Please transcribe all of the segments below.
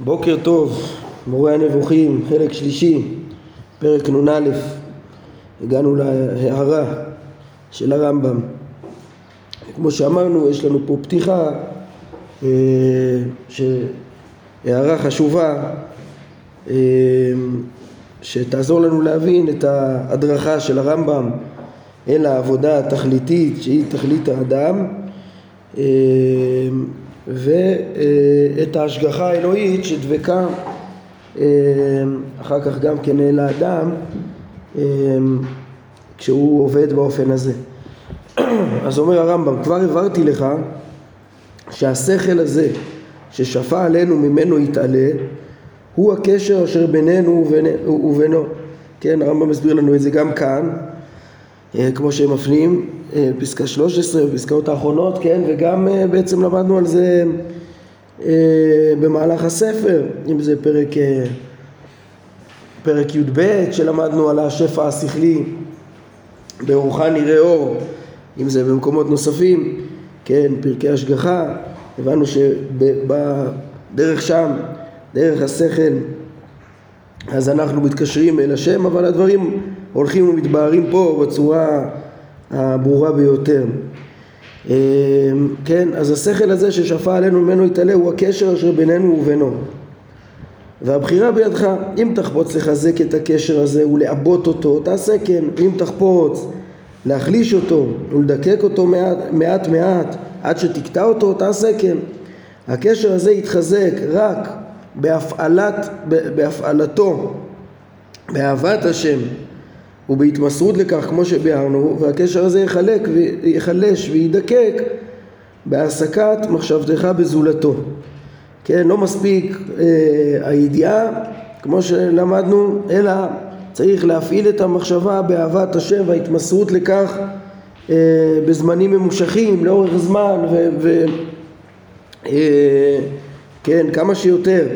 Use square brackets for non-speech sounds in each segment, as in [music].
בוקר טוב, מורה הנבוכים, חלק שלישי, פרק נ"א, הגענו להערה של הרמב"ם. כמו שאמרנו, יש לנו פה פתיחה, אה, הערה חשובה, אה, שתעזור לנו להבין את ההדרכה של הרמב"ם אל העבודה התכליתית שהיא תכלית האדם אה, ואת ההשגחה האלוהית שדבקה אה, אחר כך גם כן אל האדם אה, כשהוא עובד באופן הזה. [clears throat] אז אומר הרמב"ם, כבר הבהרתי לך שהשכל הזה ששפע עלינו ממנו יתעלה הוא הקשר אשר בינינו ובינו. כן, הרמב"ם מסביר לנו את זה גם כאן, אה, כמו שהם מפנים, פסקה 13, בפסקאות האחרונות, כן, וגם אה, בעצם למדנו על זה במהלך הספר, אם זה פרק, פרק י"ב, שלמדנו על השפע השכלי, באורך נראה אור, אם זה במקומות נוספים, כן, פרקי השגחה, הבנו שבדרך שם, דרך השכל, אז אנחנו מתקשרים אל השם, אבל הדברים הולכים ומתבהרים פה בצורה הברורה ביותר. אמ, כן, אז השכל הזה ששפע עלינו ממנו יתעלה הוא הקשר אשר בינינו ובינו. והבחירה בידך, אם תחפוץ לחזק את הקשר הזה ולעבות אותו, תעשה כן. אם תחפוץ להחליש אותו ולדקק אותו מעט מעט, מעט עד שתקטע אותו, תעשה כן. הקשר הזה יתחזק רק בהפעלת, בהפעלתו, באהבת השם ובהתמסרות לכך כמו שביארנו והקשר הזה יחלק ויחלש וידקק בהעסקת מחשבתך בזולתו. כן לא מספיק אה, הידיעה כמו שלמדנו אלא צריך להפעיל את המחשבה באהבת השם וההתמסרות לכך אה, בזמנים ממושכים לאורך זמן ו, ו אה, כן כמה שיותר.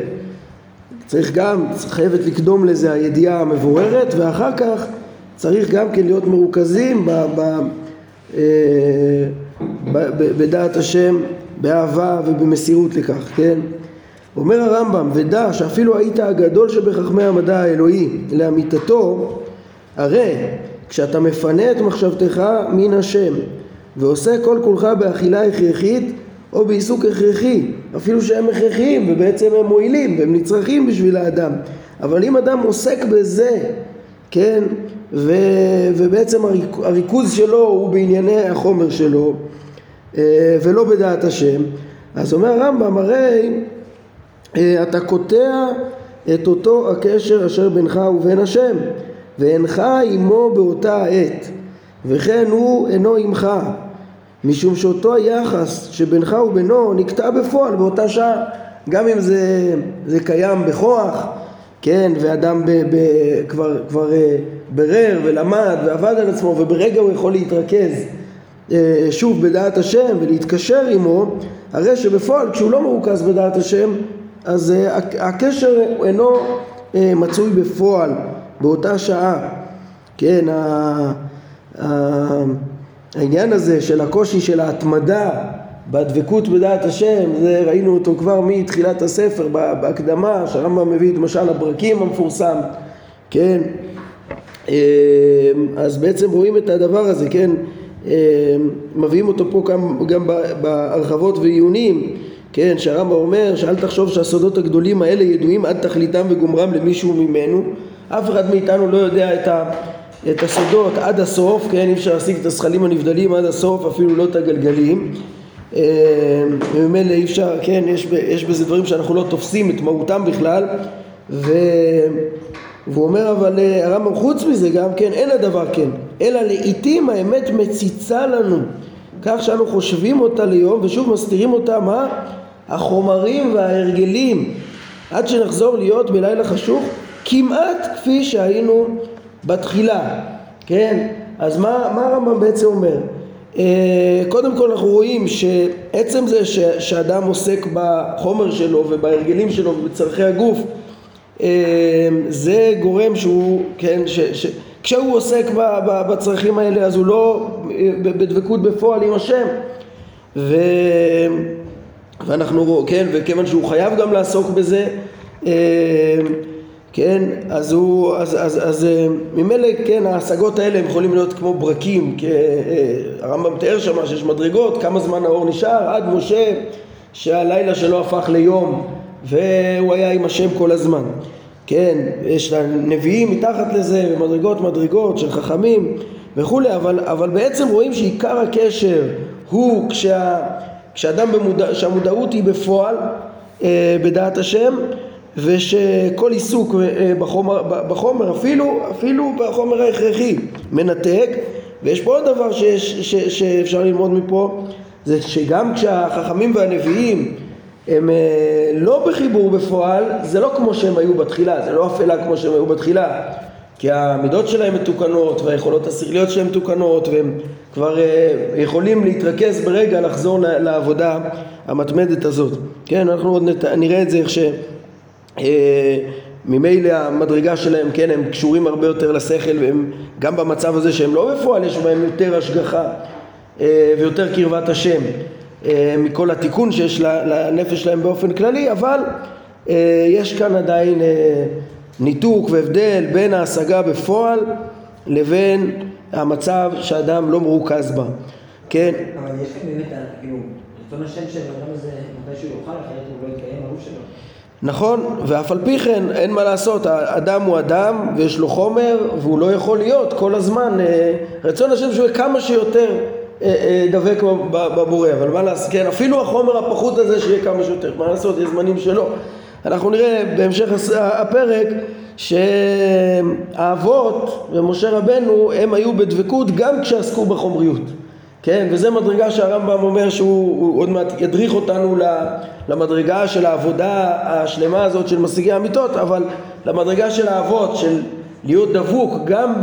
צריך גם, חייבת לקדום לזה הידיעה המבוררת ואחר כך צריך גם כן להיות מרוכזים ב, ב, אה, ב, ב, בדעת השם, באהבה ובמסירות לכך, כן? אומר הרמב"ם, ודע שאפילו היית הגדול שבחכמי המדע האלוהי לאמיתתו, הרי כשאתה מפנה את מחשבתך מן השם ועושה כל כולך באכילה הכרחית או בעיסוק הכרחי, אפילו שהם הכרחיים ובעצם הם מועילים והם נצרכים בשביל האדם, אבל אם אדם עוסק בזה, כן, ו, ובעצם הריכוז שלו הוא בענייני החומר שלו אה, ולא בדעת השם. אז אומר הרמב"ם הרי אה, אתה קוטע את אותו הקשר אשר בינך ובין השם ואינך עמו באותה העת וכן הוא אינו עמך משום שאותו היחס שבינך ובינו נקטע בפועל באותה שעה. גם אם זה, זה קיים בכוח כן, ואדם ב, ב, כבר, כבר אה, ברר ולמד ועבד על עצמו וברגע הוא יכול להתרכז אה, שוב בדעת השם ולהתקשר עמו, הרי שבפועל כשהוא לא מרוכז בדעת השם אז אה, הקשר אינו מצוי בפועל באותה שעה, כן, העניין הזה של הקושי של ההתמדה בדבקות בדעת השם, זה ראינו אותו כבר מתחילת הספר בהקדמה, שהרמב"ם מביא את משל הברקים המפורסם, כן? אמ, אז בעצם רואים את הדבר הזה, כן? אמ, מביאים אותו פה גם, גם בהרחבות ועיונים, כן? שהרמב"ם אומר שאל תחשוב שהסודות הגדולים האלה ידועים עד תכליתם וגומרם למישהו ממנו, אף אחד מאיתנו לא יודע את, ה, את הסודות עד הסוף, כן? אי אפשר להשיג את הזכלים הנבדלים עד הסוף, אפילו לא את הגלגלים אמ, וממילא אי אפשר, כן, יש, יש בזה דברים שאנחנו לא תופסים את מהותם בכלל ו... והוא אומר אבל אה, הרמב"ם חוץ מזה גם כן אין הדבר כן אלא לעיתים האמת מציצה לנו כך שאנו חושבים אותה ליום ושוב מסתירים אותה מה? החומרים וההרגלים עד שנחזור להיות בלילה חשוך כמעט כפי שהיינו בתחילה כן אז מה, מה הרמב"ם בעצם אומר? אה, קודם כל אנחנו רואים שעצם זה שאדם עוסק בחומר שלו ובהרגלים שלו ובצורכי הגוף זה גורם שהוא, כן, ש, ש, כשהוא עוסק בצרכים האלה אז הוא לא אה, בדבקות בפועל עם השם. ו, ואנחנו, כן, וכיוון שהוא חייב גם לעסוק בזה, כן, אז הוא, אז, אז, אז ממילא, כן, ההשגות האלה הם יכולים להיות כמו ברקים, כי הרמב"ם תיאר שם שיש מדרגות, כמה זמן האור נשאר, עד משה שהלילה שלו הפך ליום והוא היה עם השם כל הזמן. כן, יש נביאים מתחת לזה, מדרגות מדרגות של חכמים וכולי, אבל, אבל בעצם רואים שעיקר הקשר הוא כשה, כשאדם במודע, שהמודעות היא בפועל אה, בדעת השם ושכל עיסוק אה, בחומר, בחומר אפילו, אפילו בחומר ההכרחי מנתק ויש פה עוד דבר שיש, ש, שאפשר ללמוד מפה זה שגם כשהחכמים והנביאים הם אה, לא בחיבור בפועל, זה לא כמו שהם היו בתחילה, זה לא אפלה כמו שהם היו בתחילה כי המידות שלהם מתוקנות והיכולות השכליות שלהם מתוקנות והם כבר אה, יכולים להתרכז ברגע לחזור לעבודה המתמדת הזאת. כן, אנחנו עוד. נראה את זה איך שממילא אה, המדרגה שלהם, כן, הם קשורים הרבה יותר לשכל והם גם במצב הזה שהם לא בפועל, יש בהם יותר השגחה ויותר קרבת השם. אה, מכל התיקון שיש לנפש שלהם באופן כללי, אבל אה, יש כאן עדיין אה, ניתוק והבדל בין ההשגה בפועל לבין המצב שאדם לא מרוכז בה, כן? אבל יש כאן באמת, כאילו, רצון השם של האדם הזה, מתי שהוא יאכל, אחרת הוא לא יתקיים הגוף שלו. נכון, ואף על פי כן אין מה לעשות, האדם הוא אדם ויש לו חומר והוא לא יכול להיות כל הזמן, רצון השם שהוא יהיה כמה שיותר דבק בבורא, אבל מה לעשות, כן, אפילו החומר הפחות הזה שיהיה כמה שיותר, מה לעשות, יש זמנים שלא. אנחנו נראה בהמשך הפרק שהאבות ומשה רבנו הם היו בדבקות גם כשעסקו בחומריות, כן, וזה מדרגה שהרמב"ם אומר שהוא עוד מעט ידריך אותנו למדרגה של העבודה השלמה הזאת של משיגי האמיתות, אבל למדרגה של האבות, של להיות דבוק גם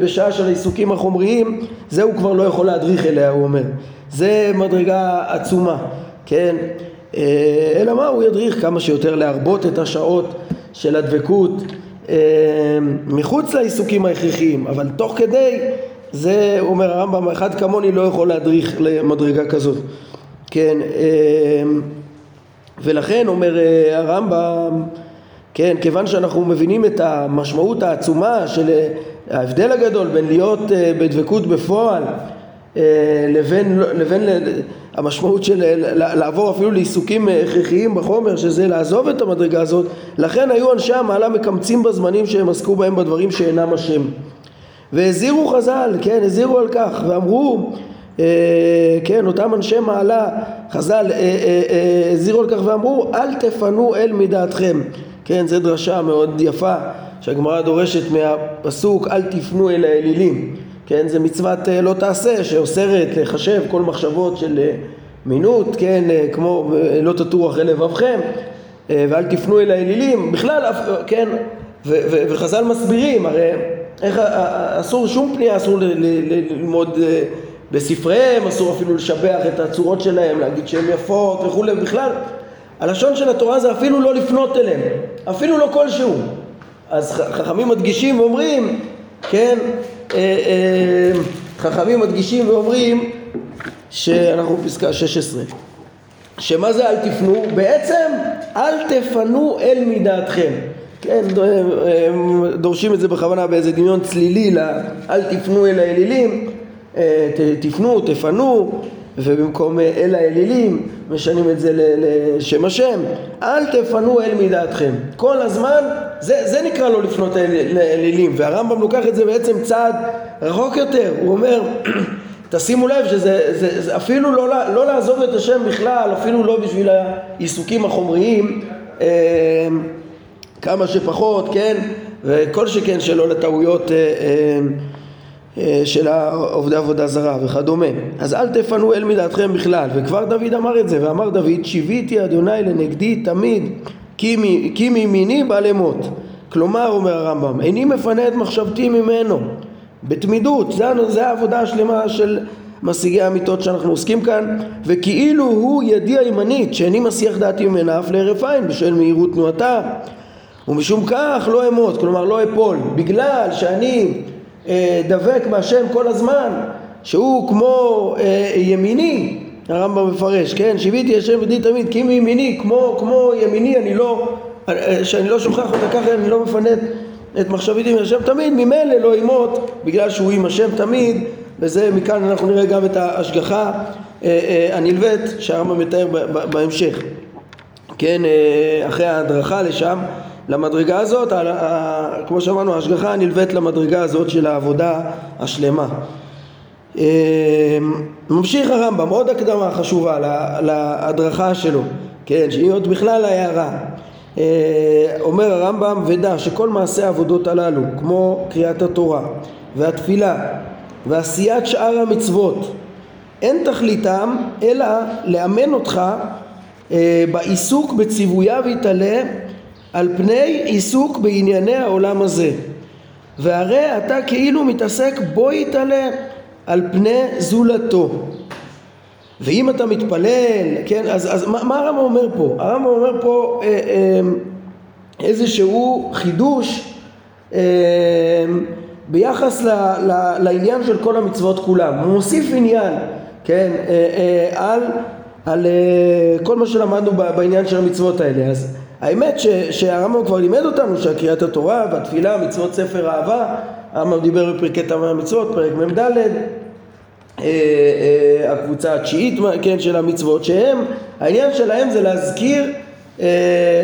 בשעה של העיסוקים החומריים, זה הוא כבר לא יכול להדריך אליה, הוא אומר. זה מדרגה עצומה, כן? אה, אלא מה, הוא ידריך כמה שיותר להרבות את השעות של הדבקות אה, מחוץ לעיסוקים ההכרחיים, אבל תוך כדי, זה אומר הרמב"ם, אחד כמוני לא יכול להדריך למדרגה כזאת, כן? אה, ולכן אומר הרמב"ם כן, כיוון שאנחנו מבינים את המשמעות העצומה של אה, ההבדל הגדול בין להיות אה, בדבקות בפועל אה, לבין, לבין המשמעות של לעבור אפילו לעיסוקים הכרחיים בחומר שזה לעזוב את המדרגה הזאת לכן היו אנשי המעלה מקמצים בזמנים שהם עסקו בהם בדברים שאינם השם והזהירו חז"ל, כן, הזהירו על כך ואמרו כן, אותם אנשי מעלה, חז"ל הזהירו על כך ואמרו אל תפנו אל מדעתכם כן, זו דרשה מאוד יפה שהגמרא דורשת מהפסוק אל תפנו אל האלילים כן, זה מצוות אה, לא תעשה שאוסרת לחשב כל מחשבות של אה, מינות, כן, אה, כמו לא תטור אחרי לבבכם ואל תפנו אל האלילים, בכלל, כן, וחז"ל מסבירים, הרי איך אסור שום פנייה, אסור ללמוד בספריהם, אסור אפילו לשבח את הצורות שלהם, להגיד שהן יפות וכולי, בכלל הלשון של התורה זה אפילו לא לפנות אליהם, אפילו לא כלשהו. אז חכמים מדגישים ואומרים, כן, אה, אה, חכמים מדגישים ואומרים שאנחנו בפסקה 16 שמה זה אל תפנו? בעצם אל תפנו אל מדעתכם כן, דורשים את זה בכוונה באיזה דמיון צלילי אל תפנו אל האלילים אה, תפנו, תפנו ובמקום אל האלילים משנים את זה לשם השם. אל תפנו אל מדעתכם כל הזמן זה, זה נקרא לא לפנות לאלילים. והרמב"ם לוקח את זה בעצם צעד רחוק יותר. הוא אומר [clears throat] תשימו לב שזה זה, זה אפילו לא, לא לעזוב את השם בכלל אפילו לא בשביל העיסוקים החומריים אה, כמה שפחות כן? וכל שכן שלא לטעויות אה, אה, אה, של עובדי עבודה זרה וכדומה. אז אל תפנו אל מדעתכם בכלל. וכבר דוד אמר את זה ואמר דוד שיוויתי אדוני לנגדי תמיד כי מימיני בא למות. כלומר אומר הרמב"ם איני מפנה את מחשבתי ממנו. בתמידות זה, זה העבודה השלמה של משיגי האמיתות שאנחנו עוסקים כאן וכאילו הוא ידי הימנית שאיני מסיח דעתי ממנה אף להרף עין בשל מהירות תנועתה ומשום כך לא אמות כלומר לא אפול בגלל שאני אה, דבק בהשם כל הזמן, שהוא כמו אה, ימיני, הרמב"ם מפרש, כן? שיוויתי השם בדי תמיד, כי אם מימיני, כמו, כמו ימיני, אני לא, שאני לא שוכח אותה ככה, אני לא מפנה את מחשביתי מהשם תמיד, ממילא לא ימות, בגלל שהוא עם השם תמיד, וזה מכאן אנחנו נראה גם את ההשגחה אה, אה, הנלווית שהרמב"ם מתאר בהמשך. כן, אה, אחרי ההדרכה לשם, למדרגה הזאת, כמו שאמרנו, ההשגחה הנלווית למדרגה הזאת של העבודה השלמה. ממשיך הרמב"ם, עוד הקדמה חשובה להדרכה שלו, כן, שהיא עוד בכלל ההערה. אומר הרמב"ם, ודע שכל מעשי העבודות הללו, כמו קריאת התורה והתפילה ועשיית שאר המצוות, אין תכליתם אלא לאמן אותך אה, בעיסוק בציוויה ויתעלה על פני עיסוק בענייני העולם הזה והרי אתה כאילו מתעסק בו יתעלה על פני זולתו ואם אתה מתפלל, כן, אז, אז מה, מה הרמב"ם אומר פה? הרמב"ם אומר פה אה, אה, איזשהו חידוש אה, ביחס ל, ל, לעניין של כל המצוות כולם. הוא מוסיף עניין, כן, אה, אה, על, על אה, כל מה שלמדנו בעניין של המצוות האלה. אז האמת שהרמב"ם כבר לימד אותנו שקריאת התורה והתפילה, מצוות ספר אהבה, הרמב"ם דיבר בפרקי תמי המצוות, פרק מ"ד, הקבוצה התשיעית כן, של המצוות, שהם, העניין שלהם זה להזכיר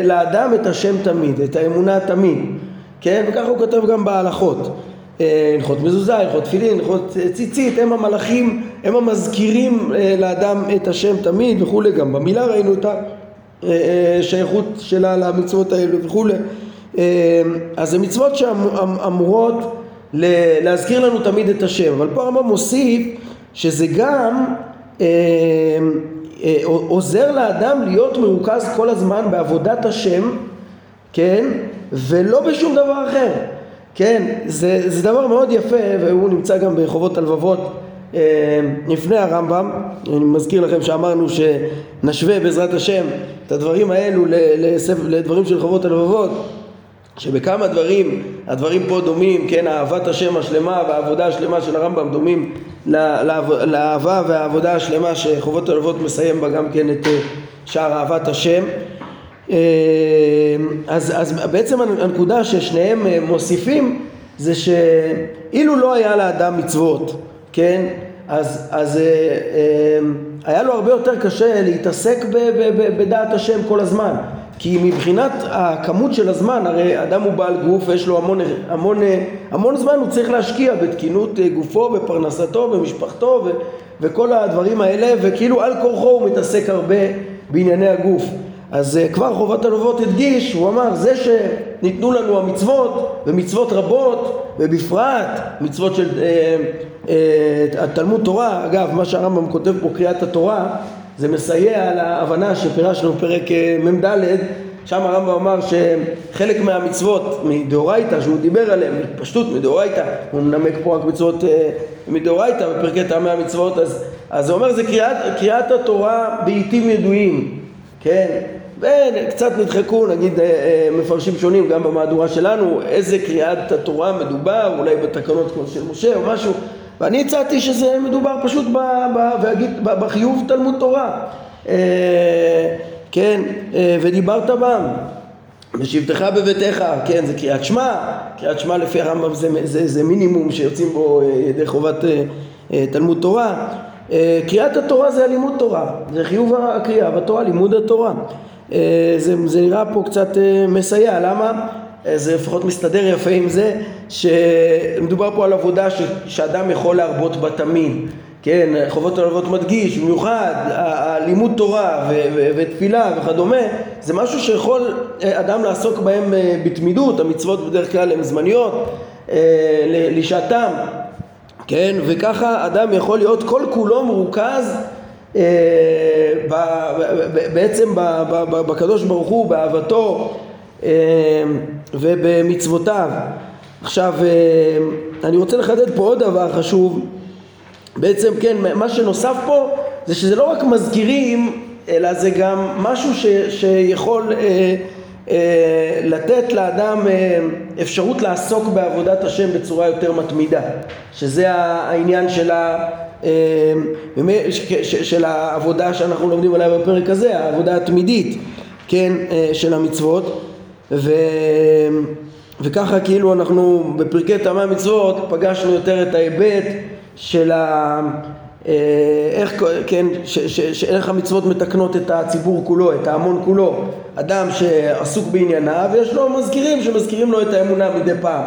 לאדם את השם תמיד, את האמונה תמיד, כן? וככה הוא כותב גם בהלכות. אה, הלכות מזוזה, הלכות תפילין, הלכות ציצית, הם המלאכים, הם המזכירים אה, לאדם את השם תמיד וכולי, גם במילה ראינו את השייכות אה, שלה למצוות האלו וכולי. אז זה מצוות שאמורות להזכיר לנו תמיד את השם, אבל פה הרמב"ם מוסיף שזה גם עוזר לאדם להיות מרוכז כל הזמן בעבודת השם, כן, ולא בשום דבר אחר. כן, זה, זה דבר מאוד יפה והוא נמצא גם בחובות הלבבות אה, לפני הרמב"ם, אני מזכיר לכם שאמרנו שנשווה בעזרת השם את הדברים האלו לדברים של חובות הלבבות שבכמה דברים, הדברים פה דומים, כן, אהבת השם השלמה והעבודה השלמה של הרמב"ם דומים לאהבה והעבודה השלמה שחובות הלבבות מסיים בה גם כן את אה, שער אהבת השם. אה, אז, אז בעצם הנקודה ששניהם אה, מוסיפים זה שאילו לא היה לאדם מצוות, כן, אז, אז אה, היה לו הרבה יותר קשה להתעסק בדעת השם כל הזמן. כי מבחינת הכמות של הזמן, הרי אדם הוא בעל גוף ויש לו המון, המון, המון זמן הוא צריך להשקיע בתקינות גופו ופרנסתו ומשפחתו ו, וכל הדברים האלה וכאילו על כורחו הוא מתעסק הרבה בענייני הגוף אז אה, כבר חובת הלוות הדגיש, הוא אמר זה שניתנו לנו המצוות ומצוות רבות ובפרט מצוות של אה, אה, התלמוד תורה, אגב מה שהרמב"ם כותב פה קריאת התורה זה מסייע להבנה שפירשנו פרק אה, מ"ד שם הרמב"ם אמר שחלק מהמצוות מדאורייתא שהוא דיבר עליהן, פשטות מדאורייתא, הוא מנמק פה רק מצוות אה, מדאורייתא בפרקי טעמי המצוות, אז, אז זה אומר זה קריאת, קריאת התורה בעיתים ידועים, כן, וקצת נדחקו נגיד אה, אה, מפרשים שונים גם במהדורה שלנו איזה קריאת התורה מדובר אולי בתקנות כמו של משה או משהו ואני הצעתי שזה מדובר פשוט ב, ב, ואגיד, ב, בחיוב תלמוד תורה. אה, כן ודיברת בם בשבתך בביתך כן זה קריאת שמע קריאת שמע לפי הרמב"ם זה, זה, זה מינימום שיוצאים בו ידי חובת תלמוד תורה. קריאת התורה זה הלימוד תורה, זה חיוב הקריאה בתורה, לימוד התורה. אה, זה, זה נראה פה קצת אה, מסייע, למה? אה, זה לפחות מסתדר יפה עם זה שמדובר פה על עבודה ש, שאדם יכול להרבות בה תמיד. כן, חובות הלוות מדגיש, במיוחד הלימוד תורה ו- ו- ותפילה וכדומה, זה משהו שיכול אדם לעסוק בהם בתמידות, המצוות בדרך כלל הן זמניות, לשעתם, כן, וככה אדם יכול להיות כל כולו מרוכז בעצם בקדוש ברוך הוא, באהבתו אה, ובמצוותיו. עכשיו, אה, אני רוצה לחדד פה עוד דבר חשוב. בעצם, כן, מה שנוסף פה זה שזה לא רק מזכירים, אלא זה גם משהו ש, שיכול אה, אה, לתת לאדם אה, אפשרות לעסוק בעבודת השם בצורה יותר מתמידה, שזה העניין של ה... של העבודה שאנחנו לומדים עליה בפרק הזה, העבודה התמידית, כן, של המצוות ו... וככה כאילו אנחנו בפרקי טעמי המצוות פגשנו יותר את ההיבט של ה... אה, איך, כן, ש, ש, ש, איך המצוות מתקנות את הציבור כולו, את ההמון כולו. אדם שעסוק בענייניו, יש לו מזכירים שמזכירים לו את האמונה מדי פעם.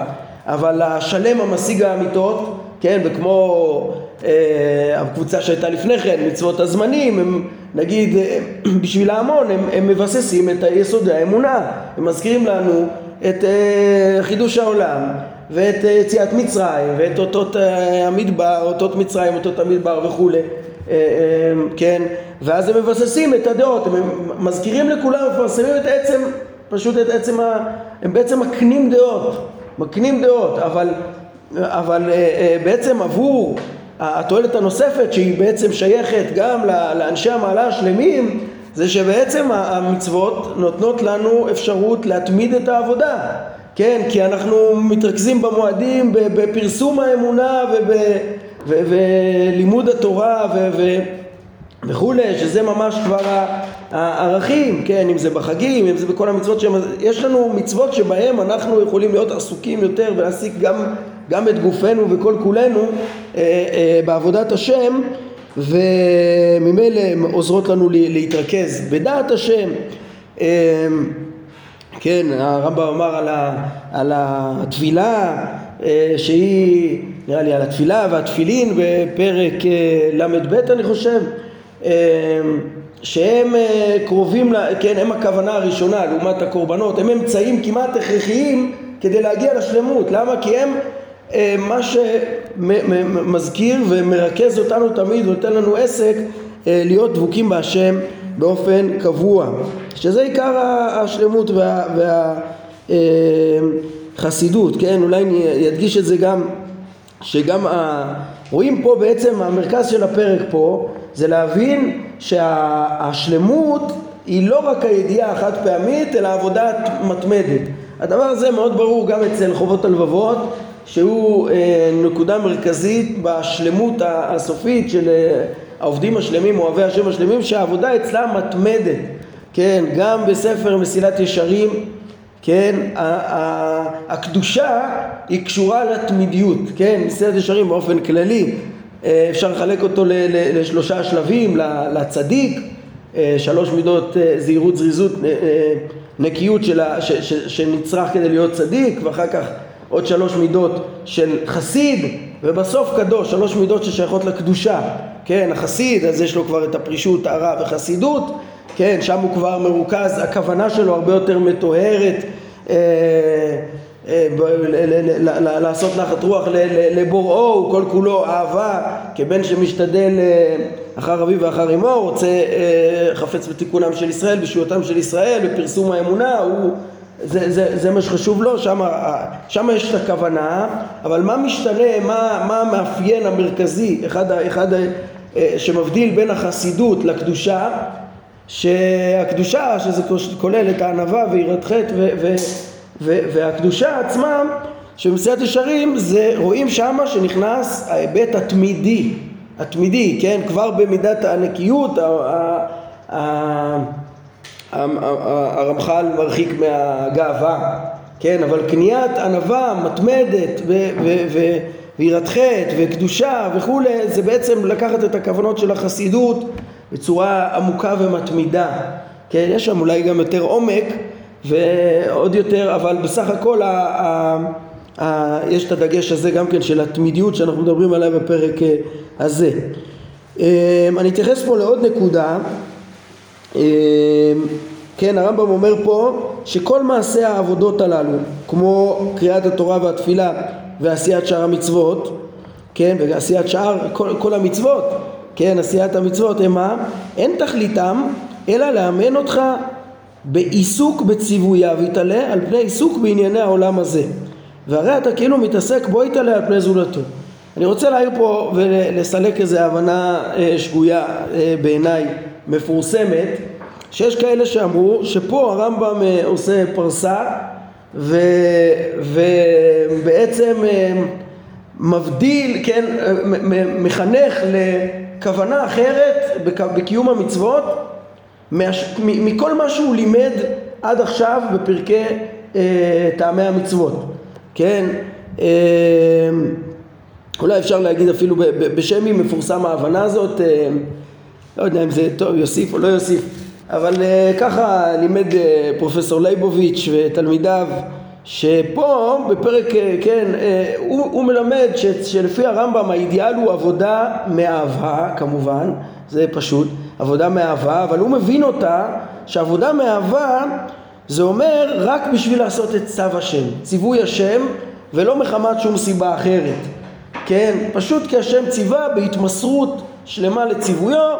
אבל השלם המשיג האמיתות, כן, וכמו אה, הקבוצה שהייתה לפני כן, מצוות הזמנים, הם נגיד אה, [clears throat] בשביל ההמון הם, הם מבססים את יסודי האמונה, הם מזכירים לנו את אה, חידוש העולם ואת אה, יציאת מצרים ואת אותות אה, המדבר, אותות מצרים, אותות המדבר וכולי, כן, ואז הם מבססים את הדעות, הם מזכירים לכולם, מפרסמים את עצם, פשוט את עצם, ה, הם בעצם מקנים דעות, מקנים דעות, אבל, אבל בעצם עבור התועלת הנוספת שהיא בעצם שייכת גם לאנשי המעלה השלמים זה שבעצם המצוות נותנות לנו אפשרות להתמיד את העבודה. כן, כי אנחנו מתרכזים במועדים בפרסום האמונה ולימוד התורה וכולי, שזה ממש כבר הערכים, כן, אם זה בחגים, אם זה בכל המצוות שהם, יש לנו מצוות שבהם אנחנו יכולים להיות עסוקים יותר ולהעסיק גם, גם את גופנו וכל כולנו אה, אה, בעבודת השם וממילא עוזרות לנו להתרכז בדעת השם. אה, כן, הרמב"ם אמר על, ה, על התפילה אה, שהיא, נראה לי על התפילה והתפילין בפרק אה, ל"ב אני חושב שהם קרובים, כן, הם הכוונה הראשונה לעומת הקורבנות, הם אמצעים כמעט הכרחיים כדי להגיע לשלמות, למה? כי הם אה, מה שמזכיר ומרכז אותנו תמיד ונותן לנו עסק אה, להיות דבוקים בהשם באופן קבוע שזה עיקר השלמות והחסידות וה, וה, כן? אולי אני אדגיש את זה גם שגם ה... רואים פה בעצם המרכז של הפרק פה זה להבין שהשלמות היא לא רק הידיעה החד פעמית אלא עבודה מתמדת. הדבר הזה מאוד ברור גם אצל חובות הלבבות שהוא אה, נקודה מרכזית בשלמות הסופית של אה, העובדים השלמים, אוהבי השם השלמים, שהעבודה אצלם מתמדת, כן, גם בספר מסילת ישרים, כן, הקדושה היא קשורה לתמידיות, כן, מסילת ישרים באופן כללי, אה, אפשר לחלק אותו לשלושה שלבים, לצדיק, שלוש מידות זהירות, זריזות, נקיות שנצרך כדי להיות צדיק, ואחר כך עוד שלוש מידות של חסיד, ובסוף קדוש, שלוש מידות ששייכות לקדושה, כן, החסיד, אז יש לו כבר את הפרישות, טהרה וחסידות, כן, שם הוא כבר מרוכז, הכוונה שלו הרבה יותר מטוהרת, אה, אה, לעשות נחת רוח לבוראו, הוא כל כולו אהבה, כבן שמשתדל אה, אחר אביו ואחר אמו, רוצה חפץ בתיקונם של ישראל, בשבותם של ישראל, בפרסום האמונה, הוא זה, זה, זה מה שחשוב לו, שם יש את הכוונה, אבל מה משתנה, מה, מה המאפיין המרכזי, אחד, אחד אה, שמבדיל בין החסידות לקדושה, שהקדושה, שזה כולל את הענווה ויראת חטא והקדושה עצמה, שבמסיעת ישרים, זה רואים שמה שנכנס ההיבט התמידי, התמידי, כן, כבר במידת הנקיות, הרמח"ל מרחיק מהגאווה, כן, אבל קניית ענווה מתמדת ויראת חטא וקדושה וכולי, זה בעצם לקחת את הכוונות של החסידות בצורה עמוקה ומתמידה, כן, יש שם אולי גם יותר עומק ועוד יותר, אבל בסך הכל ה, ה, ה, יש את הדגש הזה גם כן של התמידיות שאנחנו מדברים עליה בפרק אה, הזה. אה, אני אתייחס פה לעוד נקודה כן, הרמב"ם אומר פה שכל מעשי העבודות הללו, כמו קריאת התורה והתפילה ועשיית שאר המצוות, כן, ועשיית שאר כל, כל המצוות, כן, עשיית המצוות, הם מה? אין תכליתם אלא לאמן אותך בעיסוק בציווייו יתעלה על פני עיסוק בענייני העולם הזה. והרי אתה כאילו מתעסק בו יתעלה על פני זולתו. אני רוצה להעיר פה ולסלק איזו הבנה אה, שגויה אה, בעיניי מפורסמת שיש כאלה שאמרו שפה הרמב"ם אה, עושה פרסה ו, ובעצם מבדיל, כן, מחנך לכוונה אחרת בקיום המצוות מכל מה שהוא לימד עד עכשיו בפרקי אה, טעמי המצוות, כן? אה, אולי אפשר להגיד אפילו בשם מי מפורסם ההבנה הזאת, אה, לא יודע אם זה טוב, יוסיף או לא יוסיף, אבל אה, ככה לימד אה, פרופסור ליבוביץ' ותלמידיו שפה בפרק, אה, כן, הוא, הוא מלמד ש, שלפי הרמב"ם האידיאל הוא עבודה מאהבה כמובן, זה פשוט, עבודה מאהבה, אבל הוא מבין אותה שעבודה מאהבה זה אומר רק בשביל לעשות את צו השם, ציווי השם ולא מחמת שום סיבה אחרת, כן, פשוט כי השם ציווה בהתמסרות שלמה לציוויו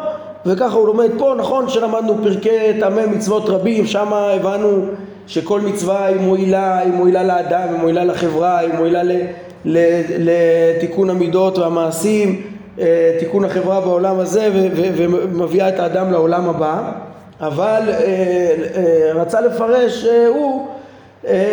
וככה הוא לומד פה, נכון שלמדנו פרקי טעמי מצוות רבים, שם הבנו שכל מצווה היא מועילה, היא מועילה לאדם, היא מועילה לחברה, היא מועילה לתיקון המידות והמעשים, אה, תיקון החברה בעולם הזה ומביאה את האדם לעולם הבא, אבל אה, אה, רצה לפרש הוא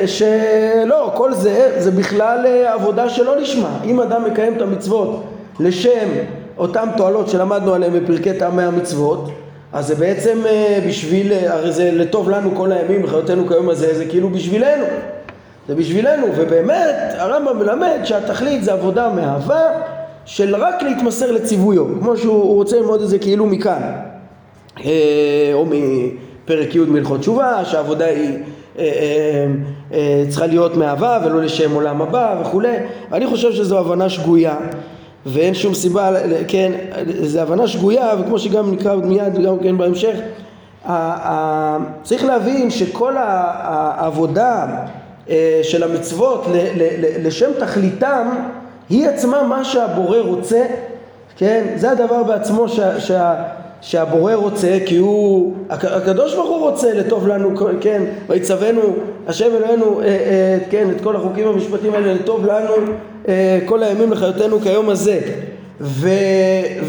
שלא, כל זה, זה בכלל עבודה שלא לשמה. אם אדם מקיים את המצוות לשם אותן תועלות שלמדנו עליהן בפרקי טעמי המצוות, אז זה בעצם אה, בשביל, אה, הרי זה לטוב לנו כל הימים וחיותנו כיום הזה, זה כאילו בשבילנו. זה בשבילנו, ובאמת הרמב"ם מלמד שהתכלית זה עבודה מאהבה של רק להתמסר לציוויו, כמו שהוא רוצה ללמוד את זה כאילו מכאן. אה, או מפרק י' מלכות תשובה, שהעבודה היא צריכה להיות מאהבה ולא לשם עולם הבא וכולי. אני חושב שזו הבנה שגויה. ואין שום סיבה, כן, זו הבנה שגויה וכמו שגם נקרא מיד גם כן בהמשך צריך להבין שכל העבודה אה, של המצוות לשם תכליתם היא עצמה מה שהבורא רוצה, כן, זה הדבר בעצמו שה, שה, שהבורא רוצה כי הוא, הקדוש ברוך הוא רוצה לטוב לנו, כן, ויצוונו השם אלוהינו, אה, אה, כן, את כל החוקים המשפטיים האלה לטוב לנו אה, כל הימים לחיותנו כיום הזה. ו,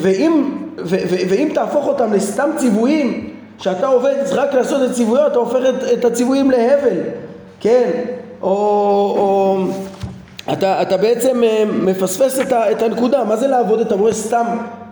ואם, ו, ו, ואם תהפוך אותם לסתם ציוויים שאתה עובד רק לעשות את ציוויות אתה הופך את, את הציוויים להבל כן? או, או אתה, אתה בעצם אה, מפספס את, ה, את הנקודה. מה זה לעבוד את הבורא סתם,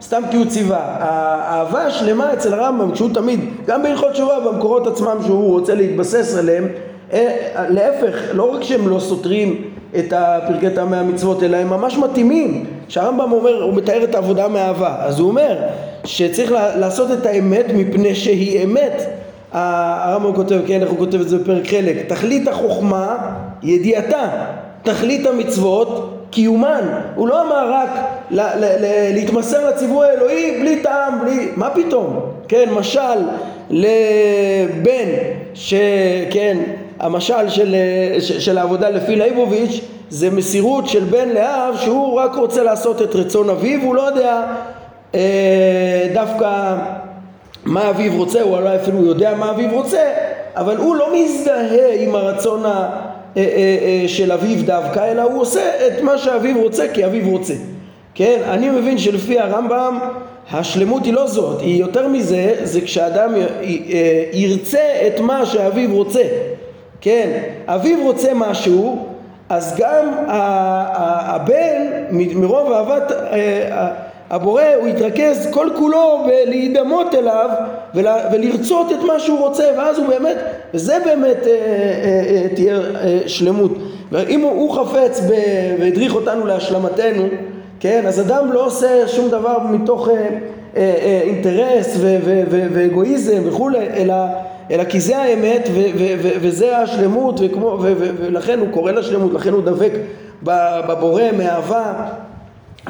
סתם כי הוא ציווה האהבה השלמה אצל הרמב"ם כשהוא תמיד גם בהלכות תשובה במקורות עצמם שהוא רוצה להתבסס עליהם אה, להפך לא רק שהם לא סותרים את הפרקי טעמי המצוות, אלא הם ממש מתאימים. כשהרמב"ם אומר, הוא מתאר את העבודה מאהבה, אז הוא אומר שצריך לעשות את האמת מפני שהיא אמת. הרמב"ם כותב, כן, איך הוא כותב את זה בפרק חלק, תכלית החוכמה ידיעתה, תכלית המצוות קיומן. הוא לא אמר רק ל- ל- ל- להתמסר לציבור האלוהי בלי טעם, בלי... מה פתאום? כן, משל לבן שכן המשל של, של העבודה לפי ליבוביץ' זה מסירות של בן לאב שהוא רק רוצה לעשות את רצון אביו, הוא לא יודע אה, דווקא מה אביו רוצה, הוא אולי אפילו יודע מה אביו רוצה, אבל הוא לא מזדהה עם הרצון ה, של אביו דווקא, אלא הוא עושה את מה שאביו רוצה כי אביו רוצה. כן, אני מבין שלפי הרמב"ם השלמות היא לא זאת, היא יותר מזה, זה כשאדם אה, ירצה את מה שאביו רוצה. כן, אביו רוצה משהו, אז גם הבן מרוב אהבת אה, הבורא הוא יתרכז כל כולו בלהידמות אליו ולרצות את מה שהוא רוצה ואז הוא באמת, וזה באמת אה, אה, תהיה שלמות. ואם הוא חפץ והדריך אותנו להשלמתנו, כן, אז אדם לא עושה שום דבר מתוך אינטרס ואגואיזם וכולי, אלא אלא כי זה האמת ו- ו- ו- וזה השלמות וכמו, ולכן הוא קורא לשלמות, לכן הוא דבק בבורא מאהבה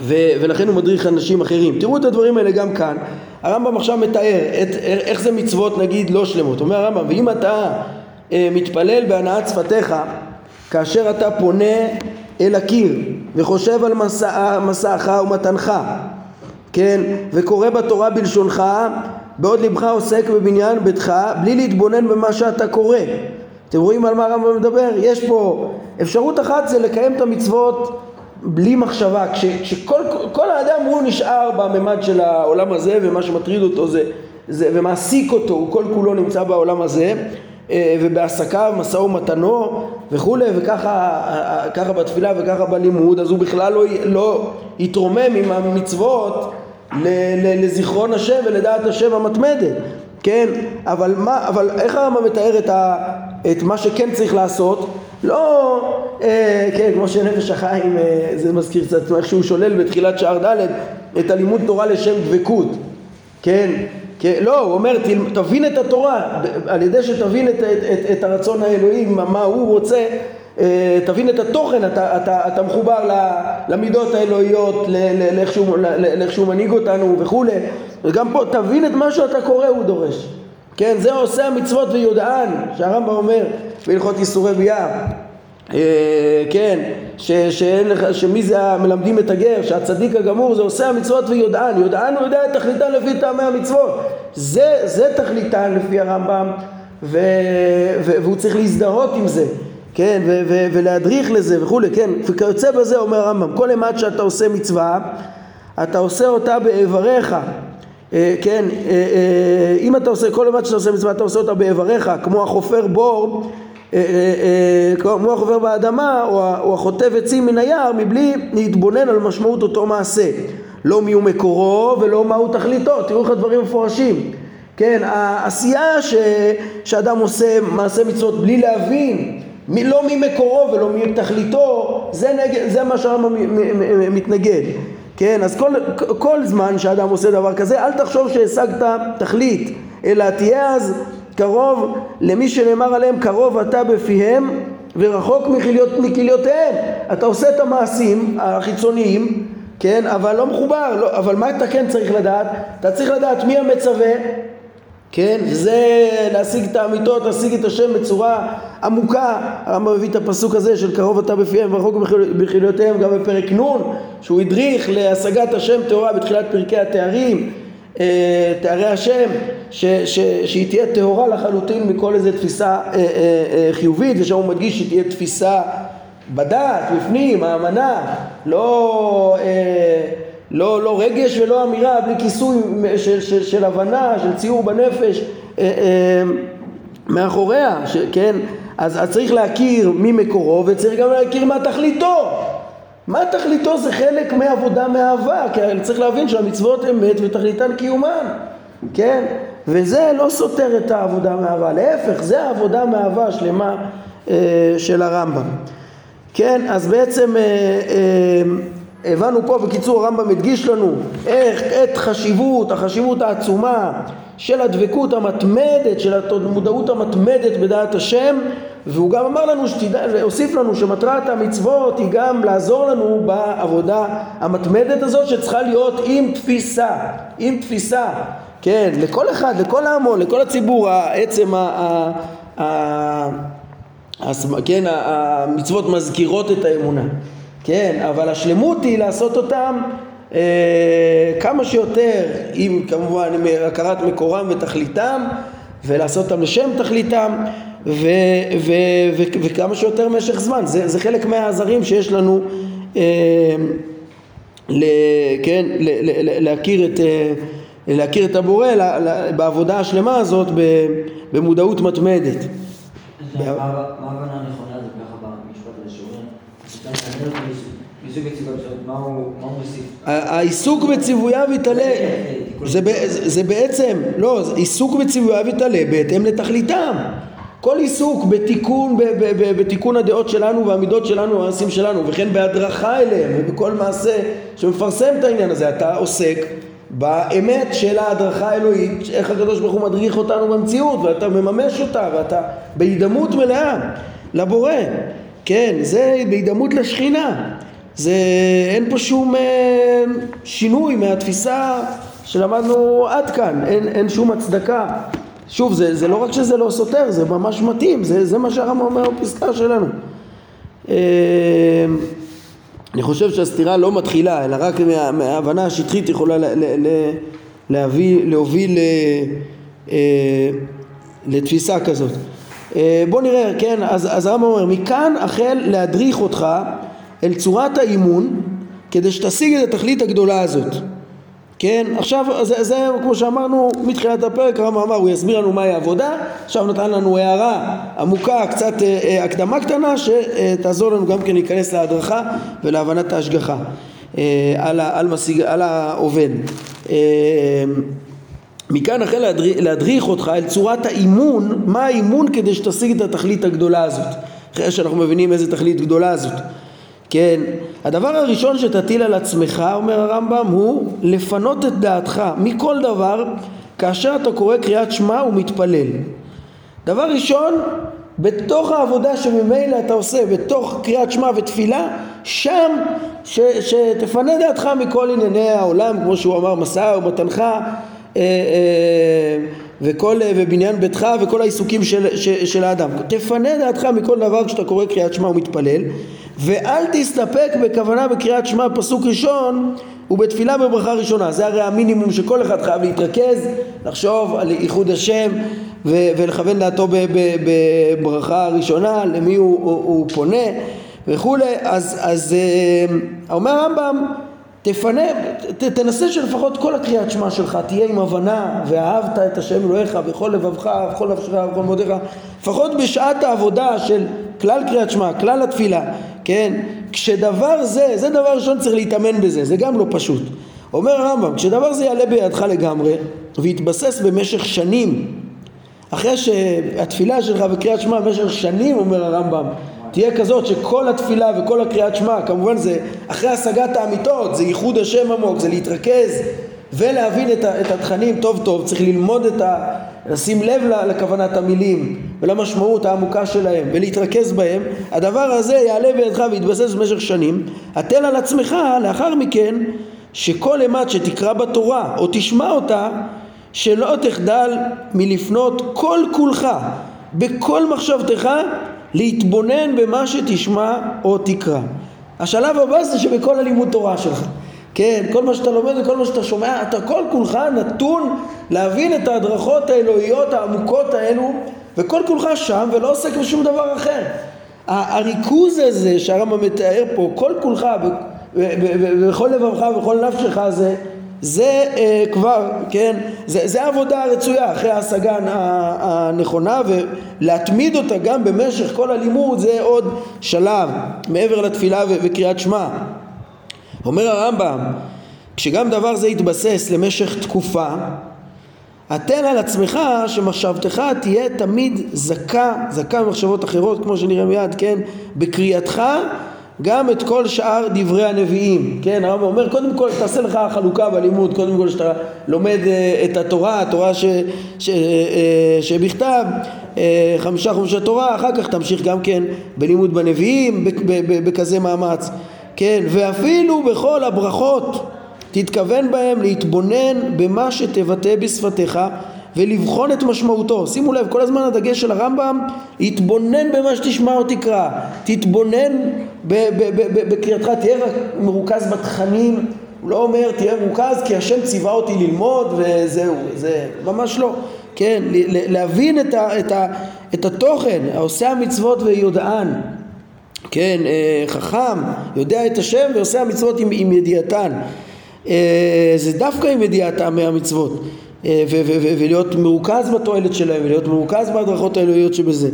ולכן הוא מדריך אנשים אחרים. תראו את הדברים האלה גם כאן. הרמב"ם עכשיו מתאר את, איך זה מצוות נגיד לא שלמות. אומר הרמב"ם, ואם אתה אה, מתפלל בהנאת שפתיך כאשר אתה פונה אל הקיר וחושב על מסע, מסעך ומתנך, כן, וקורא בתורה בלשונך בעוד לבך עוסק בבניין ביתך בלי להתבונן במה שאתה קורא. אתם רואים על מה הרמב"ם מדבר? יש פה אפשרות אחת זה לקיים את המצוות בלי מחשבה, כש, כשכל האדם הוא נשאר בממד של העולם הזה ומה שמטריד אותו זה, זה ומעסיק אותו, הוא כל כולו נמצא בעולם הזה אה, ובעסקיו, משא ומתנו וכולי, וככה ככה בתפילה וככה בלימוד, אז הוא בכלל לא, לא יתרומם עם המצוות לזיכרון השם ולדעת השם המתמדת, כן? אבל, מה, אבל איך הרמב"ם מתאר את, ה, את מה שכן צריך לעשות? לא, אה, כן, כמו שנפש החיים, אה, זה מזכיר קצת איך שהוא שולל בתחילת שער ד' את הלימוד תורה לשם דבקות, כן? כן, לא, הוא אומר, תבין את התורה, על ידי שתבין את, את, את, את הרצון האלוהי, מה הוא רוצה, אה, תבין את התוכן, אתה, אתה, אתה מחובר למידות האלוהיות, לאיך שהוא מנהיג אותנו וכולי, וגם פה תבין את מה שאתה קורא הוא דורש, כן, זה עושה המצוות ויודען, שהרמב"ם אומר בהלכות איסורי ביאה אה, כן, ש, שאין לך, שמי זה המלמדים את הגר, שהצדיק הגמור זה עושה המצוות ויודען, יודען הוא יודע את תכליתן לפי טעמי המצוות, זה, זה תכליתן לפי הרמב"ם ו, ו, והוא צריך להזדהות עם זה, כן, ו, ו, ולהדריך לזה וכולי, כן, וכיוצא בזה אומר הרמב"ם, כל אימת שאתה עושה מצווה, אתה עושה אותה באיבריך, כן, אה, אם אתה עושה, כל אימת שאתה עושה מצווה אתה עושה אותה באיבריך, כמו החופר בור אה, אה, אה, כמו החובר באדמה או החוטב עצים מן היער מבלי להתבונן על משמעות אותו מעשה. לא מי הוא מקורו ולא מהו תכליתו. תראו איך הדברים מפורשים. כן העשייה ש, שאדם עושה מעשה מצוות בלי להבין מי, לא מי מקורו ולא מי תכליתו זה, נגד, זה מה שהרמב"ם מתנגד כן אז כל, כל זמן שאדם עושה דבר כזה אל תחשוב שהשגת תכלית אלא תהיה אז קרוב למי שנאמר עליהם קרוב אתה בפיהם ורחוק מכליות, מכליותיהם. אתה עושה את המעשים החיצוניים כן אבל לא מחובר לא, אבל מה אתה כן צריך לדעת? אתה צריך לדעת מי המצווה כן זה להשיג את האמיתות להשיג את השם בצורה עמוקה. הרמב"ם מביא את הפסוק הזה של קרוב אתה בפיהם ורחוק מכליותיהם גם בפרק נ' שהוא הדריך להשגת השם טהורה בתחילת פרקי התארים אה, תארי השם ש, ש, שהיא תהיה טהורה לחלוטין מכל איזה תפיסה אה, אה, חיובית ושם הוא מדגיש שהיא תהיה תפיסה בדעת, בפנים, האמנה, לא, לא, לא רגש ולא אמירה בלי כיסוי של, של, של הבנה, של ציור בנפש מאחוריה, ש, כן? אז, אז צריך להכיר מי מקורו וצריך גם להכיר מה תכליתו מה תכליתו זה חלק מעבודה מאהבה, כי צריך להבין שהמצוות אמת ותכליתן קיומן, כן? וזה לא סותר את העבודה מאהבה, להפך, זה העבודה מאהבה השלמה אה, של הרמב"ם. כן, אז בעצם אה, אה, הבנו פה, בקיצור הרמב"ם הדגיש לנו איך, את חשיבות, החשיבות העצומה של הדבקות המתמדת, של המודעות המתמדת בדעת השם והוא גם אמר לנו, שתדע, הוסיף לנו שמטרת המצוות היא גם לעזור לנו בעבודה המתמדת הזאת שצריכה להיות עם תפיסה, עם תפיסה, כן, לכל אחד, לכל ההמון, לכל הציבור, עצם ה... ה, ה כן, המצוות מזכירות את האמונה, כן, אבל השלמות היא לעשות אותם אה, כמה שיותר, עם כמובן עם הכרת מקורם ותכליתם ולעשות אותם לשם תכליתם ו, ו, ו, וכמה שיותר משך זמן, זה, זה חלק מהעזרים שיש לנו אה, ל, כן, ל, ל, ל, להכיר, את, אה, להכיר את הבורא ל, ל, בעבודה השלמה הזאת במודעות מתמדת. מה ההבנה הנכונה זה ככה במשפט הזה העיסוק בציווייו יתעלה, זה בעצם, לא, עיסוק בציווייו יתעלה בהתאם לתכליתם. כל עיסוק בתיקון, בתיקון הדעות שלנו והמידות שלנו והמעשים שלנו וכן בהדרכה אליהם ובכל מעשה שמפרסם את העניין הזה אתה עוסק באמת של ההדרכה האלוהית איך הקדוש ברוך הוא מדריך אותנו במציאות ואתה מממש אותה ואתה בהידמות מלאה לבורא כן זה בהידמות לשכינה זה אין פה שום אה, שינוי מהתפיסה שלמדנו עד כאן אין, אין שום הצדקה שוב, זה, זה לא רק שזה לא סותר, זה ממש מתאים, זה, זה מה שהרמב"ם אומר בפסקה שלנו. אה, אני חושב שהסתירה לא מתחילה, אלא רק מה, מההבנה השטחית יכולה ל, ל, ל, להביא, להוביל ל, אה, לתפיסה כזאת. אה, בוא נראה, כן, אז, אז הרמב"ם אומר, מכאן החל להדריך אותך אל צורת האימון כדי שתשיג את התכלית הגדולה הזאת. כן, עכשיו זה, זה כמו שאמרנו מתחילת הפרק, הרמב"ם אמר, הוא יסביר לנו מהי עבודה, עכשיו נתן לנו הערה עמוקה, קצת אה, אה, הקדמה קטנה, שתעזור לנו גם כן להיכנס להדרכה ולהבנת ההשגחה אה, על, על, על העובד. מכאן החל להדריך, להדריך אותך אל צורת האימון, מה האימון כדי שתשיג את התכלית הגדולה הזאת, אחרי שאנחנו מבינים איזה תכלית גדולה זאת. כן, הדבר הראשון שתטיל על עצמך, אומר הרמב"ם, הוא לפנות את דעתך מכל דבר כאשר אתה קורא קריאת שמע ומתפלל. דבר ראשון, בתוך העבודה שממילא אתה עושה, בתוך קריאת שמע ותפילה, שם ש, שתפנה דעתך מכל ענייני העולם, כמו שהוא אמר, משא ומתנך וכל, ובניין ביתך וכל העיסוקים של, של, של האדם. תפנה דעתך מכל דבר כשאתה קורא קריאת שמע ומתפלל. ואל תסתפק בכוונה בקריאת שמע פסוק ראשון ובתפילה בברכה ראשונה זה הרי המינימום שכל אחד חייב להתרכז לחשוב על איחוד השם ו- ולכוון דעתו בברכה ראשונה למי הוא, הוא, הוא פונה וכולי אז, אז אה, אומר הרמב"ם תפנה, ת, תנסה שלפחות כל הקריאת שמע שלך תהיה עם הבנה ואהבת את השם אלוהיך בכל לבבך ובכל נפשך ובכל מודיך לפחות בשעת העבודה של כלל קריאת שמע, כלל התפילה כן? כשדבר זה, זה דבר ראשון צריך להתאמן בזה, זה גם לא פשוט. אומר הרמב"ם, כשדבר זה יעלה בידך לגמרי ויתבסס במשך שנים אחרי שהתפילה שלך בקריאת שמע במשך שנים, אומר הרמב"ם, תהיה כזאת שכל התפילה וכל הקריאת שמע, כמובן זה אחרי השגת האמיתות, זה ייחוד השם עמוק, זה להתרכז ולהבין את, התכנים טוב טוב, צריך ללמוד את ה... לשים לב לכוונת המילים ולמשמעות העמוקה שלהם ולהתרכז בהם, הדבר הזה יעלה בידך ויתבסס במשך שנים, התל על עצמך לאחר מכן שכל אימת שתקרא בתורה או תשמע אותה שלא תחדל מלפנות כל כולך בכל מחשבתך להתבונן במה שתשמע או תקרא. השלב הבא זה שבכל הלימוד תורה שלך כן, כל מה שאתה לומד וכל מה שאתה שומע, אתה כל כולך נתון להבין את ההדרכות האלוהיות העמוקות האלו וכל כולך שם ולא עוסק בשום דבר אחר. הריכוז הזה שהרמב"ם מתאר פה, כל כולך בכל לבבך ובכל נפשך זה, זה uh, כבר, כן, זה, זה העבודה הרצויה אחרי ההשגה הנכונה ולהתמיד אותה גם במשך כל הלימוד זה עוד שלב מעבר לתפילה וקריאת שמע. אומר הרמב"ם, כשגם דבר זה יתבסס למשך תקופה, התן על עצמך שמחשבתך תהיה תמיד זכה, זכה ממחשבות אחרות, כמו שנראה מיד, כן? בקריאתך גם את כל שאר דברי הנביאים, כן? הרמב"ם אומר, קודם כל תעשה לך חלוקה בלימוד, קודם כל שאתה לומד uh, את התורה, התורה ש, ש, uh, שבכתב, uh, חמישה חומשי תורה, אחר כך תמשיך גם כן בלימוד בנביאים, בכזה מאמץ. כן, ואפילו בכל הברכות תתכוון בהם להתבונן במה שתבטא בשפתיך ולבחון את משמעותו. שימו לב, כל הזמן הדגש של הרמב"ם, להתבונן במה שתשמע או תקרא. תתבונן בקריאתך, תהיה מרוכז בתכנים. הוא לא אומר תהיה מרוכז כי השם ציווה אותי ללמוד וזהו, זה ממש לא. כן, להבין את, ה, את, ה, את התוכן, העושה המצוות ויודען. כן, אה, חכם, יודע את השם ועושה המצוות עם, עם ידיעתן. אה, זה דווקא עם ידיעתם מהמצוות. אה, ולהיות מרוכז בתועלת שלהם ולהיות מרוכז בהדרכות האלוהיות שבזה.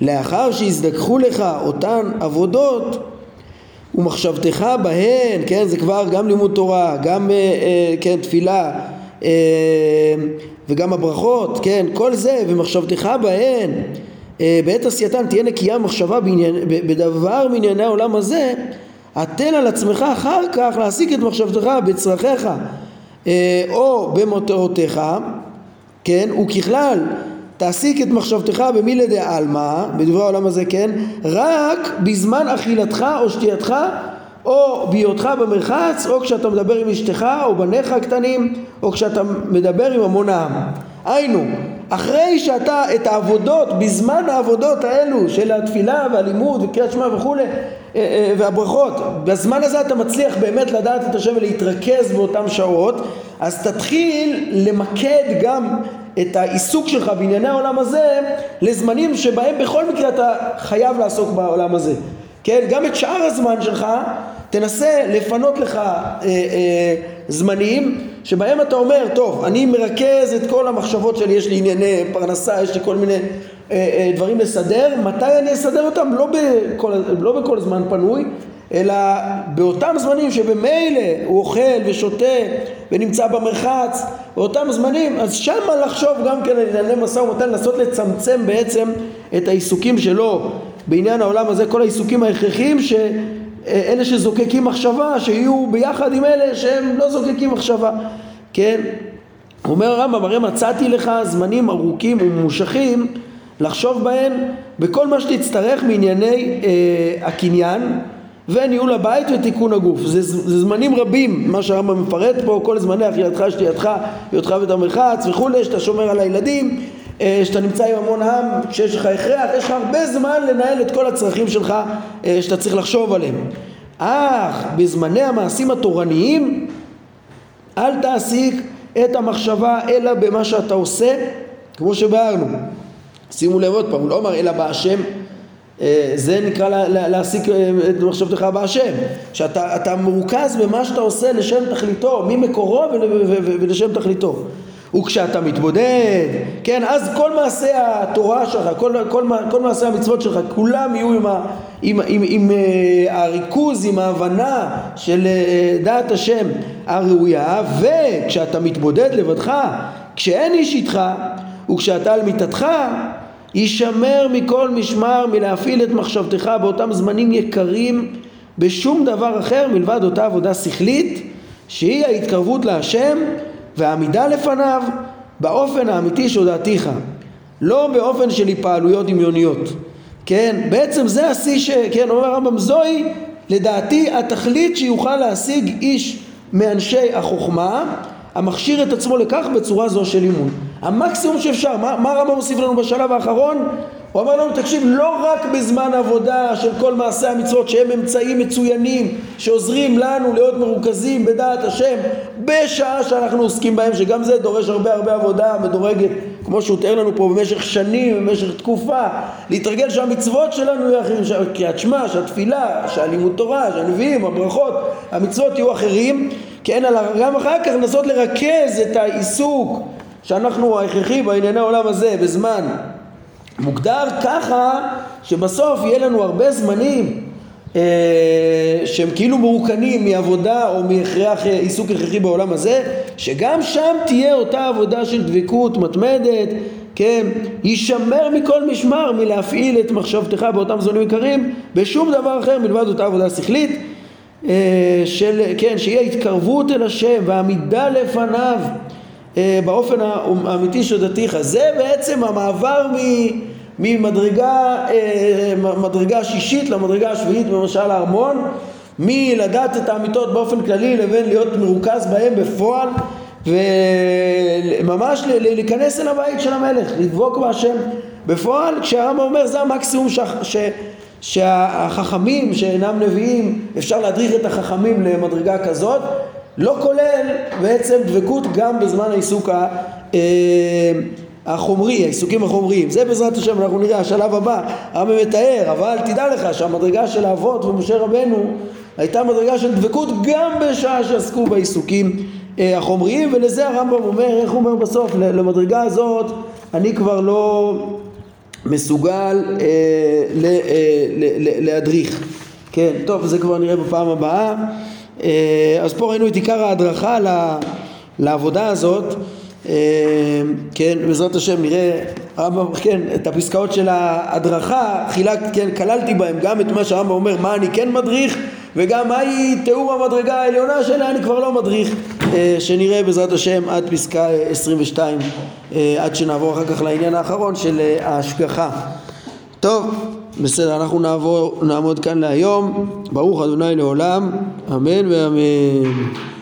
לאחר שיזדככו לך אותן עבודות ומחשבתך בהן, כן, זה כבר גם לימוד תורה, גם כן תפילה וגם הברכות, כן, כל זה ומחשבתך בהן אה, בעת עשייתן תהיה נקייה מחשבה בעניין, בדבר מענייני העולם הזה, התן על עצמך אחר כך להשיג את מחשבתך בצרכיך אה, או במותרותיך, כן, וככלל תעסיק את מחשבתך במילי דעלמא, בדברי העולם הזה, כן, רק בזמן אכילתך או שתייתך או בהיותך במרחץ, או כשאתה מדבר עם אשתך או בניך הקטנים, או כשאתה מדבר עם המון העם. היינו, אחרי שאתה את העבודות, בזמן העבודות האלו של התפילה והלימוד וקריאת שמע וכולי אה, אה, והברכות, בזמן הזה אתה מצליח באמת לדעת את השם ולהתרכז באותן שעות, אז תתחיל למקד גם את העיסוק שלך בענייני העולם הזה לזמנים שבהם בכל מקרה אתה חייב לעסוק בעולם הזה. כן, גם את שאר הזמן שלך תנסה לפנות לך אה, אה, זמנים שבהם אתה אומר, טוב, אני מרכז את כל המחשבות שלי, יש לי ענייני פרנסה, יש לי כל מיני אה, אה, דברים לסדר, מתי אני אסדר אותם? לא בכל, לא בכל זמן פנוי, אלא באותם זמנים שבמילא הוא אוכל ושותה ונמצא במרחץ, באותם זמנים, אז שמה לחשוב גם כן על ענייני משא ומתן, לנסות לצמצם בעצם את העיסוקים שלו בעניין העולם הזה, כל העיסוקים ההכרחיים שאלה שזוקקים מחשבה, שיהיו ביחד עם אלה שהם לא זוקקים מחשבה, כן? אומר הרמב"ם, הרי מצאתי לך זמנים ארוכים וממושכים לחשוב בהם בכל מה שתצטרך מענייני אה, הקניין וניהול הבית ותיקון הגוף. זה, זה זמנים רבים, מה שהרמב"ם מפרט פה, כל זמני אכילתך, שתייתך, היותך המרחץ וכולי, שאתה שומר על הילדים, שאתה נמצא עם המון עם, כשיש לך הכרח, יש לך הרבה זמן לנהל את כל הצרכים שלך אה, שאתה צריך לחשוב עליהם. אך בזמני המעשים התורניים אל תעסיק את המחשבה אלא במה שאתה עושה, כמו שבהרנו. שימו לב עוד פעם, הוא לא אמר אלא בהשם אה, זה נקרא להעסיק אה, את מחשבתך בהשם, שאתה מרוכז במה שאתה עושה לשם תכליתו, ממקורו ולשם תכליתו. וכשאתה מתבודד, כן, אז כל מעשי התורה שלך, כל, כל, כל מעשי המצוות שלך, כולם יהיו עם, ה, עם, עם, עם, עם אה, הריכוז, עם ההבנה של דעת השם הראויה, וכשאתה מתבודד לבדך, כשאין איש איתך, וכשאתה על מיטתך, יישמר מכל משמר מלהפעיל את מחשבתך באותם זמנים יקרים בשום דבר אחר מלבד אותה עבודה שכלית שהיא ההתקרבות להשם והעמידה לפניו באופן האמיתי שהודעתיך לא באופן של התפעלויות דמיוניות כן בעצם זה השיא שכן אומר הרמב"ם זוהי לדעתי התכלית שיוכל להשיג איש מאנשי החוכמה המכשיר את עצמו לכך בצורה זו של אימון. המקסימום שאפשר, מה, מה הרמב"ם מוסיף לנו בשלב האחרון? הוא אמר לנו, תקשיב, לא רק בזמן עבודה של כל מעשי המצוות שהם אמצעים מצוינים שעוזרים לנו להיות מרוכזים בדעת השם בשעה שאנחנו עוסקים בהם, שגם זה דורש הרבה הרבה עבודה מדורגת, כמו שהוא תיאר לנו פה במשך שנים, במשך תקופה, להתרגל שהמצוות שלנו יהיו אחרים, קריאת שמע, שהתפילה, שהלימוד תורה, שהנביאים, הברכות, המצוות יהיו אחרים כן, גם אחר כך לנסות לרכז את העיסוק שאנחנו ההכרחי בענייני העולם הזה בזמן מוגדר ככה שבסוף יהיה לנו הרבה זמנים אה, שהם כאילו מרוקנים מעבודה או מהכרח עיסוק הכרחי בעולם הזה שגם שם תהיה אותה עבודה של דבקות מתמדת כן, יישמר מכל משמר מלהפעיל את מחשבתך באותם זמנים יקרים בשום דבר אחר מלבד אותה עבודה שכלית אה, של, כן, שיהיה התקרבות אל השם ועמידה לפניו. אה, באופן האמיתי של דתיך. זה בעצם המעבר ממדרגה אה, מדרגה שישית למדרגה השביעית במשל הארמון, מלדעת את האמיתות באופן כללי לבין להיות מרוכז בהם בפועל וממש להיכנס אל הבית של המלך, לדבוק בהשם בפועל, כשהרמב"ם אומר זה המקסימום ש... ש... שהחכמים שאינם נביאים, אפשר להדריך את החכמים למדרגה כזאת, לא כולל בעצם דבקות גם בזמן העיסוק אה, החומרי, העיסוקים החומריים. זה בעזרת השם אנחנו נראה, השלב הבא, הרמב"ם מתאר, אבל תדע לך שהמדרגה של האבות ומשה רבנו הייתה מדרגה של דבקות גם בשעה שעסקו בעיסוקים אה, החומריים, ולזה הרמב"ם אומר, איך הוא אומר בסוף, למדרגה הזאת אני כבר לא מסוגל אה, ל, אה, ל, ל, להדריך. כן, טוב, זה כבר נראה בפעם הבאה. אה, אז פה ראינו את עיקר ההדרכה לעבודה הזאת. אה, כן, בעזרת השם נראה, כן, את הפסקאות של ההדרכה, חילק, כן, כללתי בהם גם את מה שהרמב"ם אומר, מה אני כן מדריך, וגם מהי תיאור המדרגה העליונה שלה, אני כבר לא מדריך, אה, שנראה בעזרת השם עד פסקה 22, אה, עד שנעבור אחר כך לעניין האחרון של ההשגחה. טוב, בסדר, אנחנו נעבור, נעמוד כאן להיום, ברוך אדוני לעולם, אמן ואמן.